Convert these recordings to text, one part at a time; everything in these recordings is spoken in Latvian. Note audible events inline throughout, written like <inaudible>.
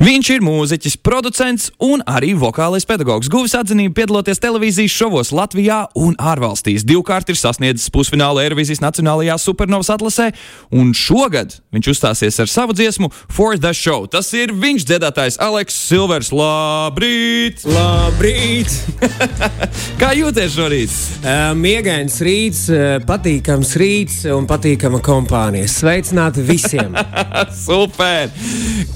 Viņš ir mūziķis, producents un arī vokālais pedagogs. Guvis atzinību piedaloties televīzijas šovos Latvijā un ārvalstīs. Divkārt ir sasniedzis pusfinālu Eirovīzijas Nacionālajā supernovas atlasē, un šogad viņš uzstāsies ar savu dziesmu For the Show. Tas ir viņš dziedātājs Aleks Silvers. Labrīt! Labrīt! <laughs> Kā jūties šorīt? Uh, Miegains rīts, patīkams rīts un patīkama kompānija. Sveicināti visiem! <laughs> Super!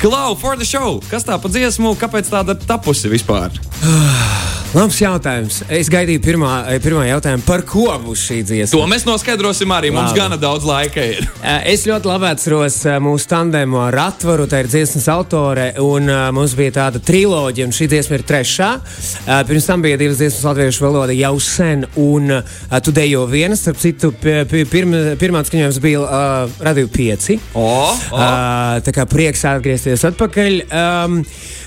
Klau, For the Show! Kas tā pa dziesmu, kāpēc tāda tapusi vispār? <sighs> <sighs> <sighs> Labs jautājums. Es gaidīju pirmā, pirmā jautājumu, par ko būs šī dziesma. To mēs noskaidrosim arī. Mums Labi. gana daudz laika ir. <laughs> Es ļoti labi atceros uh, mūsu tandēmu ar Ratvaru, tā ir dziesmas autore, un mums bija tāda triloģija, un šī dziesma ir trešā. Pirms tam bija divas dziesmas latviešu valodā jau sen, un tu dejo vienas, starp citu, pi- pi- pirma, pirmā skaņojums bija uh, Radio 5. O, o. Uh, tā kā prieks atgriezties atpakaļ. Um,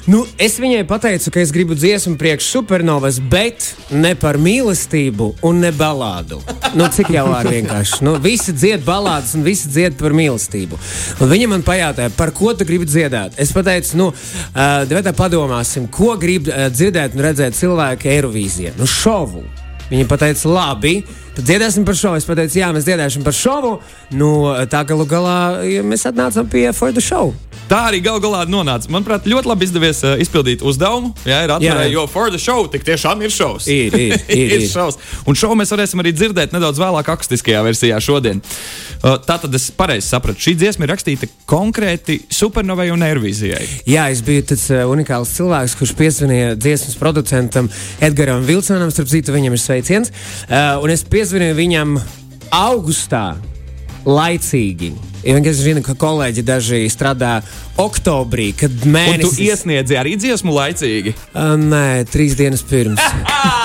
nu, es viņai pateicu, ka es gribu dziesmu priekš supernovas, bet ne par mīlestību un ne balādu. Nu, cik jau var vienkārši. Nu, visi dzied balādas un visi dzied par mīlestību. Un viņa man pajautāja, par ko tu gribi dziedāt. Es pateicu, nu, uh, padomāsim, ko grib uh, dzirdēt un redzēt cilvēki Eirovīzijā. Nu, šovu. Viņa teica, labi, tad dziedāsim par šovu. Es teicu, jā, mēs dziedāsim par šovu. Nu, tā galu galā ja mēs atnācām pie For the Show. Tā arī gal galā nonāca. Manuprāt, ļoti labi izdevies uh, izpildīt uzdevumu. Jā, ir atvarēja, Jā. jo for the show tik tiešām ir šovs. Ir, ir, <laughs> ir, ir. šovs. Un šovu mēs varēsim arī dzirdēt nedaudz vēlāk, akustiskajā versijā šodien. Uh, tā tad es pareizi sapratu, šī dziesma ir rakstīta konkrēti supernovai un Eirovīzijai. Jā, es biju tāds uh, unikāls cilvēks, kurš piezvanīja dziesmas producentam Edgaram Vilsonam, starp citu, viņam ir sveiciens. Uh, un es piezvanīju viņam augustā, laicīgi. Ja vienkārši zinu, ka kolēģi daži strādā oktobrī, kad Un tu mēnesis iesniedzi arī dziesmu laicīgi. Uh, nē, trīs dienas pirms. <laughs>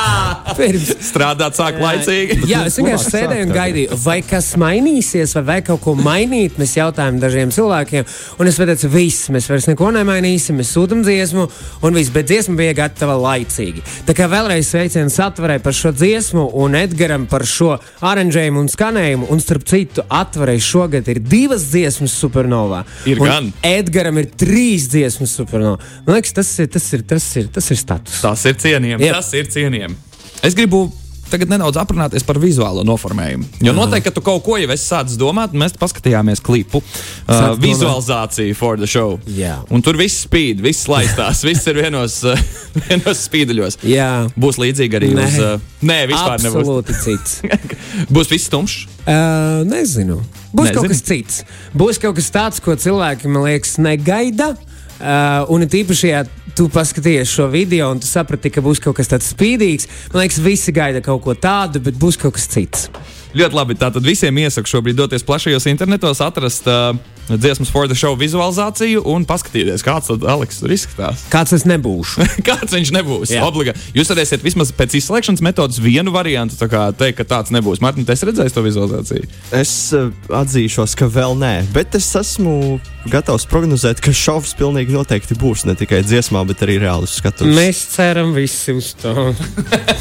pirms. <laughs> Strādāt sāk laicīgi. Jā, es vienkārši sēdēju un gaidīju, vai kas mainīsies, vai vajag kaut ko mainīt. Mēs jautājām dažiem cilvēkiem, un es teicu, viss, mēs vairs neko nemainīsim, mēs sūtām dziesmu, un viss, bet dziesma bija gatava laicīgi. Tā kā vēlreiz sveiciens atvarai par šo dziesmu, un Edgaram par šo oranžējumu un skanējumu, un starp citu, atvarai šogad ir divas dziesmas supernovā. Ir un gan. Edgaram ir trīs dziesmas supernovā. Man liekas, tas ir, tas ir, tas ir, tas ir status. Tas ir cienījams. Jā. Tas ir cienījams. Es gribu tagad nedaudz aprunāties par vizuālo noformējumu. Jo noteikti, ka tu kaut ko jau esi sācis domāt, un mēs paskatījāmies klipu. Uh, vizualizāciju for the show. Jā. Un tur viss spīd, viss laistās, <laughs> viss ir vienos, uh, vienos spīduļos. Jā. Būs līdzīgi arī Nē. uz. Uh, nē, vispār nebūs. Absolūti cits. <laughs> Būs viss tumšs. Uh, nezinu. Būs Nezini? kaut kas cits. Būs kaut kas tāds, ko cilvēki, man liekas, negaida. Uh, un it īpaši, ja tu paskaties šo video un tu saprati, ka būs kaut kas tāds spīdīgs, man liekas, visi gaida kaut ko tādu, bet būs kaut kas cits. Ļoti labi. Tātad visiem iesaku šobrīd doties plašajos internetos, atrast uh, dziesmas for the show vizualizāciju un paskatīties, kāds tad Aleks tur izskatās. <laughs> Kāds es nebūšu? <laughs> Kāds viņš nebūs? Obligāti. Jūs varēsiet vismaz pēc izslēgšanas metodas vienu variantu tā kā teikt, ka tāds nebūs. Mārtiņ, tu esi redzējis to vizualizāciju? Es uh, atzīšos, ka vēl nē, bet es esmu gatavs prognozēt, ka šovs pilnīgi noteikti būs ne tikai dziesmā, bet arī reāli uz skatuves. Mēs ceram visi uz to.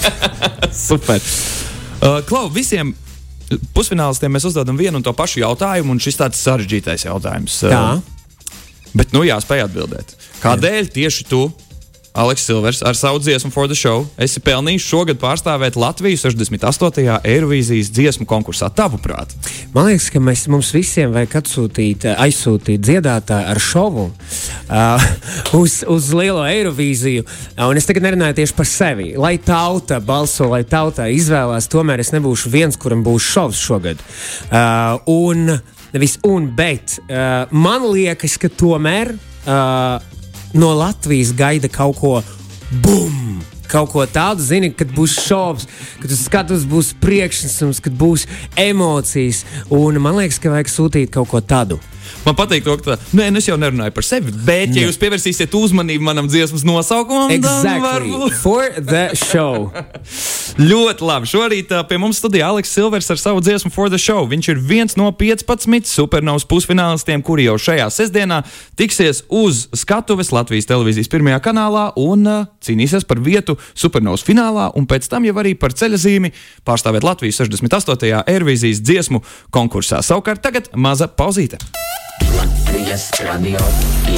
<laughs> Super. Uh, Klau, visiem pusfinālistiem mēs uzdodam vienu un to pašu jautājumu, un šis tāds sarežģītais jautājums. Tā. Bet nu jāspēj atbildēt. Kādēļ tieši tu, Aleks Silvers, ar savu dziesmu For the Show, esi pelnījis šogad pārstāvēt Latviju 68. Eirovīzijas dziesmu konkursā? Tavuprāt, Man liekas, ka mēs, mums visiem vajag atsūtīt, eh, aizsūtīt dziedātāju ar šovu uh, <laughs> uz, uz lielo Eirovīziju. Uh, un es tagad nerunāju tieši par sevi. Lai tauta balso, lai tauta izvēlās, tomēr es nebūšu viens, kuram būs šovs šogad. Uh, un, nevis un, bet uh, man liekas, ka tomēr uh, no Latvijas gaida kaut ko bum! Kaut ko tādu, zini, kad būs šovs, kad tas skatus būs priekšnesums, kad būs emocijas. Un man liekas, ka vajag sūtīt kaut ko tādu. Man patīk to, ka tā, nē, nu es jau nerunāju par sevi, bet, ja jūs pievērsīsiet uzmanību manam dziesmas nosaukumam, Exactly. varbūt. For the show. <laughs> Ļoti labi. Šorīt uh, pie mums studijā Aleks Silvers ar savu dziesmu For the Show. Viņš ir viens no 15 supernovas pusfinālistiem, kuri jau šajā sestdienā tiksies uz skatuves Latvijas televīzijas pirmajā kanālā un uh, cīnīsies par vietu supernovas finālā, un pēc tam jau arī par ceļazīmi pārstāvēt Latvijas 68. Airvīzijas dziesmu konkursā. Savukārt tagad maza pauzīte. Latvijas radio 5,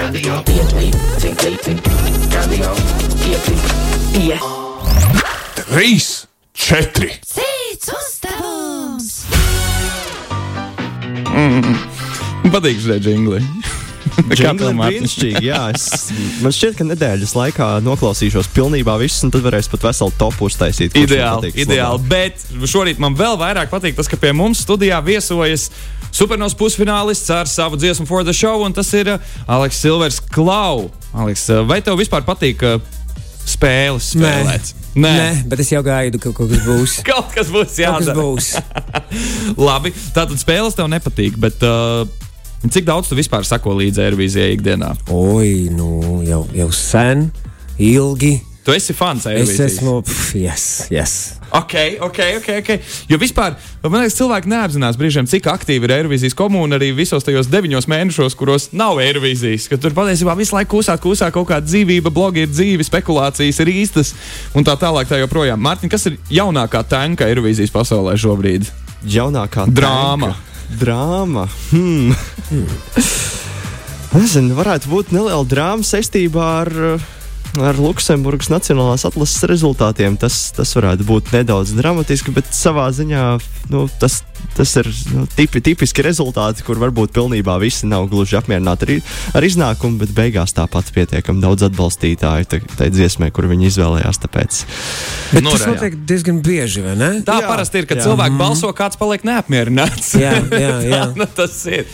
radio 5, radio 5, 3, 4. Cits uzdevums! Patīk šī jingli. Kā Džingli tev, ir Mārtiņ? brīnišķīgi. Jā, es, man šķiet, ka nedēļas laikā noklausīšos pilnībā visus, un tad varēs pat veselu topu uztaisīt. Ideāli, patīk ideāli. Bet šorīt man vēl vairāk patīk tas, ka pie mums studijā viesojas supernovas pusfinālists ar savu dziesmu For the Show, un tas ir uh, Aleks Silvers Klau. Aleks, uh, vai tev vispār patīk uh, spēles spēlēt? Nē. Nē, bet es jau gaidu, ka kaut kas būs. <laughs> Kaut kas būs kas jādara. būs. <laughs> Labi, tātad spēles tev nepatīk, bet uh, cik daudz tu vispār sako līdzi Eirovīzijai ikdienā? Oi, nu jau, jau sen, ilgi. Tu esi fans Es Eirovīzijas. esmu, pf, yes, yes. Ok, ok, ok. okay. Jo vispār, man liekas, cilvēki neapzinās brīžiem, cik aktīva ir Eirovīzijas komūna arī visos tajos deviņos mēnešos, kuros nav Eirovīzijas. Ka tur patiesībā visu laiku kūsā, kūsā kaut kāda dzīvība, blogi ir dzīvi, spekulācijas ir īstas un tā tālāk. Tā joprojām. Mārtiņ, kas ir jaunākā tanka Eirovīzijas pasaulē šobrīd? Jaunākā Drāma. tanka. Drāma. Hmm. <laughs> Nezinu, varētu būt neliela drāma saistībā ar, ar Luksemburgas nacionālās atlases rezultātiem. Tas, tas varētu būt nedaudz dramatiski, bet savā ziņā nu, tas, tas ir nu, tipi, tipiski rezultāti, kur varbūt pilnībā visi nav gluži apmierināti ar, ar iznākumu, bet beigās tāpat pietiekami daudz atbalstītāju tai, dziesmai, kur viņi izvēlējās. Tāpēc Bet Nu, tas notiek diezgan bieži, vai ne? Tā Jā, parasti ir, kad jā. cilvēki balso, kāds paliek neapmierināts. Jā, jā, <laughs> jā. Tā, nu, tas ir.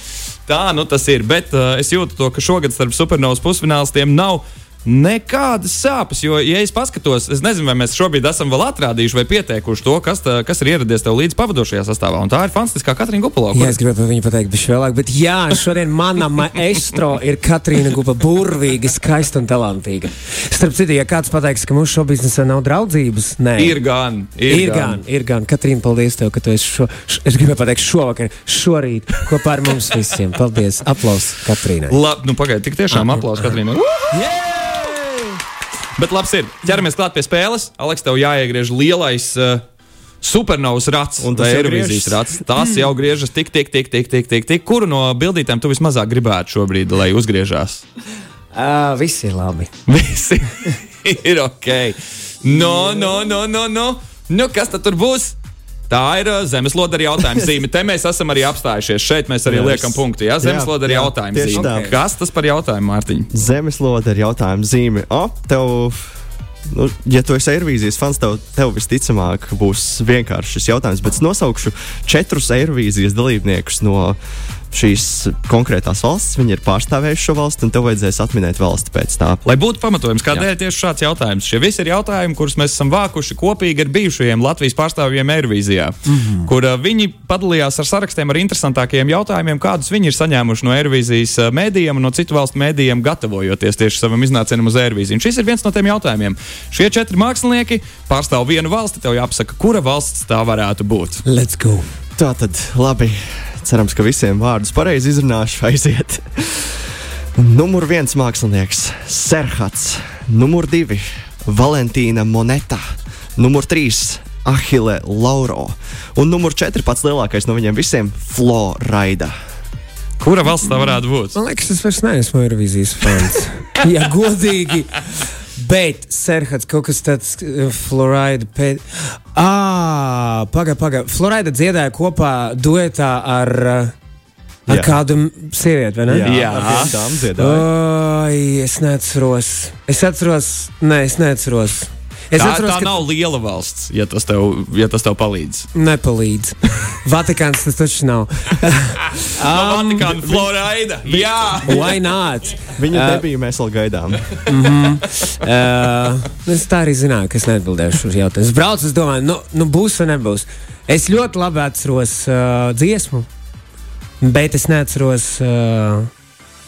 Tā nu tas ir. Bet uh, es jūtu to, ka šogad starp supernovas pusfinālistiem nav nekādas sāpes. Jo, ja es paskatos, es nezinu, vai mēs šobrīd esam vēl atrādījuši vai pieteikuši to, kas, tā, kas ir ieradies tev līdz pavadošajā sastāvā. Un tā ir fantastiskā Katrīna Gupala. Jā, es gribēju par viņu pateikt, bet vēlāk. Bet jā, šodien manā maestro ir Katrīna Gupa, burvīga, skaista un talantīga. Starp citu, ja kāds pateiks, ka mūsu šobiznesā nav draudzības, nē. Ir gan, ir, Ir gan, ir gan. Katrīna, paldies tev, ka tu esi šo, š, es gribēju pateikt šovakar, šorīt kopā ar mums visiem. Paldies! Aplaus Katrīnai! Labi, nu pagaidi, tik tiešām aplausos Katrīnai. Bet labs ir. Ķeramies klāt pie spēles. Aleks, tev jāiegriež lielais. Uh, Supernovas rats Un jau ir griežas? rats. Tas jau griežas tik, tik, tik, tik, tik, tik, tik. Kuru no bildītēm tu vismazāk gribētu šobrīd, lai uzgriežās? Uh, viss ir labi. <laughs> Visi <laughs> ir ok. No, no, no, no, no. Nu, kas tad tur būs? Tā ir uh, zemeslode ar jautājumu <laughs> zīme. Te mēs esam arī apstājušies. Šeit mēs arī Jā, liekam punktu. Jā, zemeslode ar jautājumu zīme. tā. Kas tas par jautājumu, Mārtiņ? Zemeslode ar jautājumu zīmi. O, tev, nu, ja tu esi Eirovīzijas fans, tev, tev visticamāk būs vienkārši šis jautājums. Bet es nosaukšu četrus Eirovīzijas dalībniekus no šīs konkrētās valsts. Viņi ir pārstāvējuši šo valsti, un tev vajadzēs atminēt valsti pēc tā. Lai būtu pamatojums, kādēļ tieši šāds jautājums. Šie visi ir jautājumi, kurus mēs esam vākuši kopīgi ar bijušajiem Latvijas pārstāvjiem Eirovīzijā, mm -hmm. kur uh, viņi padalījās ar sarakstiem ar interesantākajiem jautājumiem, kādus viņi ir saņēmuši no Eirovīzijas mēdījiem un no citu valstu mēdījiem, gatavojoties tieši savam iznācienam uz Eirovīziju. Šis ir viens no tiem jautājumiem. Šie četri mākslinieki pārstāv vienu valsti. Tev jāpasaka, kura valsts tā varētu būt. Let's go! Tā tad labi. Cerams, ka visiem vārdus pareizi izrunāšu. Aiziet. Numur viens mākslinieks - Serhats. Numur divi - Valentīna Moneta. Numur trīs - Ahile Lauro. Un numur četri - pats lielākais no viņiem visiem - Florida. Kura valsts tā varētu būt? Man liekas, es vairs neesmu Eirovīzijas fans. <laughs> Jā, godīgi. Bet Serhats kaut kas tāds, uh, Florida. Pēd... Ah, pagaidi, pagaidi. Florida dziedāja kopā duetā ar, uh, ar Jā. kādu sievieti, vai ne? Jā. ar vienu dāmu dziedāja. Oi, es neatceros. Es atceros, nē, es neatceros. Es Tā, atceros, tā ka nav liela valsts, ja tas tev, ja tas tev palīdz. nepalīdz. <laughs> Vatikāns tas taču nav. <laughs> Um, Vatikāna Florida. Jā, Why not? Viņa Uh, nebija, mēs vēl gaidām. <laughs> Uh, es tā arī zināju, ka es neatbildēšu uz jautājumu. Es braucu, es domāju, nu, nu būs vai nebūs. Es ļoti labi atceros uh, dziesmu, bet es neatceros. Uh,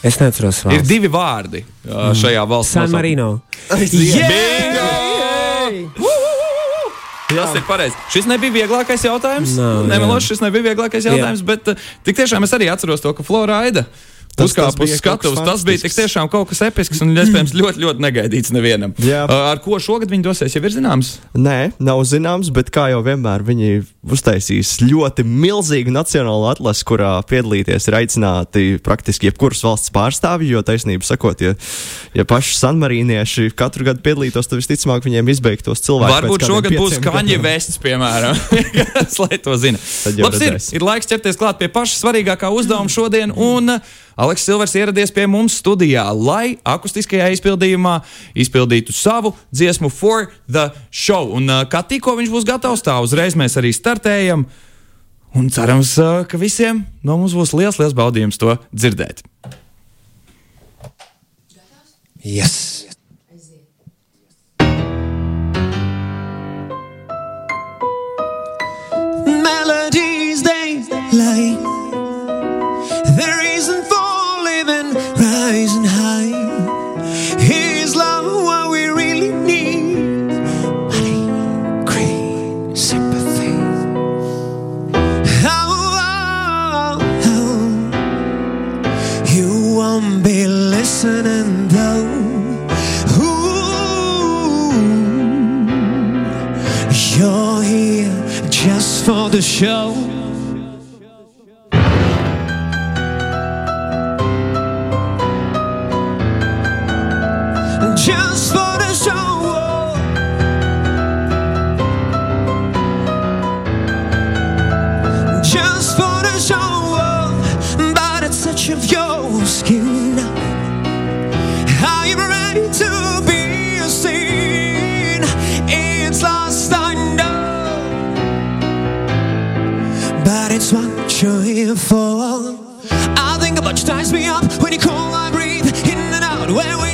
es neatceros ir valsts. divi vārdi uh, šajā valsts San. Marino. Bingo! Tas ir pareizi. Šis nebija vieglākais jautājums. Nav, Nemelošu, jā. šis nebija vieglākais jautājums, bet uh, tik tiešām es arī atceros to, ka Florida. Tas- Uzkāpa uz skatuves. Tas bija tik tiešām kaut kas episks un, iespējams, <clears throat> ļoti, ļoti negaidīts nevienam. Jā. Uh, Ar ko šogad viņi dosies, jau ir zināms? Nē, nav zināms, bet kā jau vienmēr viņi uztaisīs ļoti milzīgu nacionālu atlasi, kurā piedalīties ir aicināti praktiski jebkuras valsts pārstāvji. Jo taisnība sakot, ja, ja paši sanmarīnieši katru gadu piedalītos, tad visticamāk viņiem izbeigtos cilvēki. Varbūt šogad būs kaņa vests, piemēram. <laughs> Kas lai to zina? Labs ir, redzēs. ir laiks ķerties klāt pie paša svarīgākā uzdevuma šodien. Un, uh, Aleks Silvers ieradies pie mums studijā, lai akustiskajā izpildījumā izpildītu savu dziesmu For the Show. Un, uh, kā tikko viņš būs gatavs, tā uzreiz mēs arī startējam. Un cerams, uh, ka visiem no mums būs liels, liels baudījums to dzirdēt. Yes. melodies they like the reason Just for the show. Just for the show. By the touch of your skin. Are you ready to be seen? It's lost, I know, but it's what you're here for. I think about you ties me up when you call, I breathe in and out. We're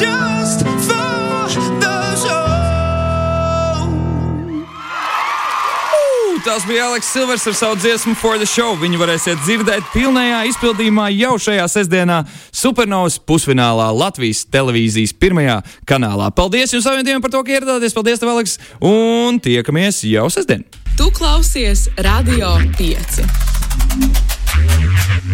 Just for the show. Tas bija Aleks Silvers ar savu dziesmu For the Show. Viņu varēsiet dzirdēt pilnajā izpildījumā jau šajā sestdienā Supernovas pusfinālā Latvijas televīzijas pirmajā kanālā. Paldies jums abiem par to, ka ieradāties. Paldies, tev, Aleks! Un tiekamies jau sestdien! Tu klausies Radio 5.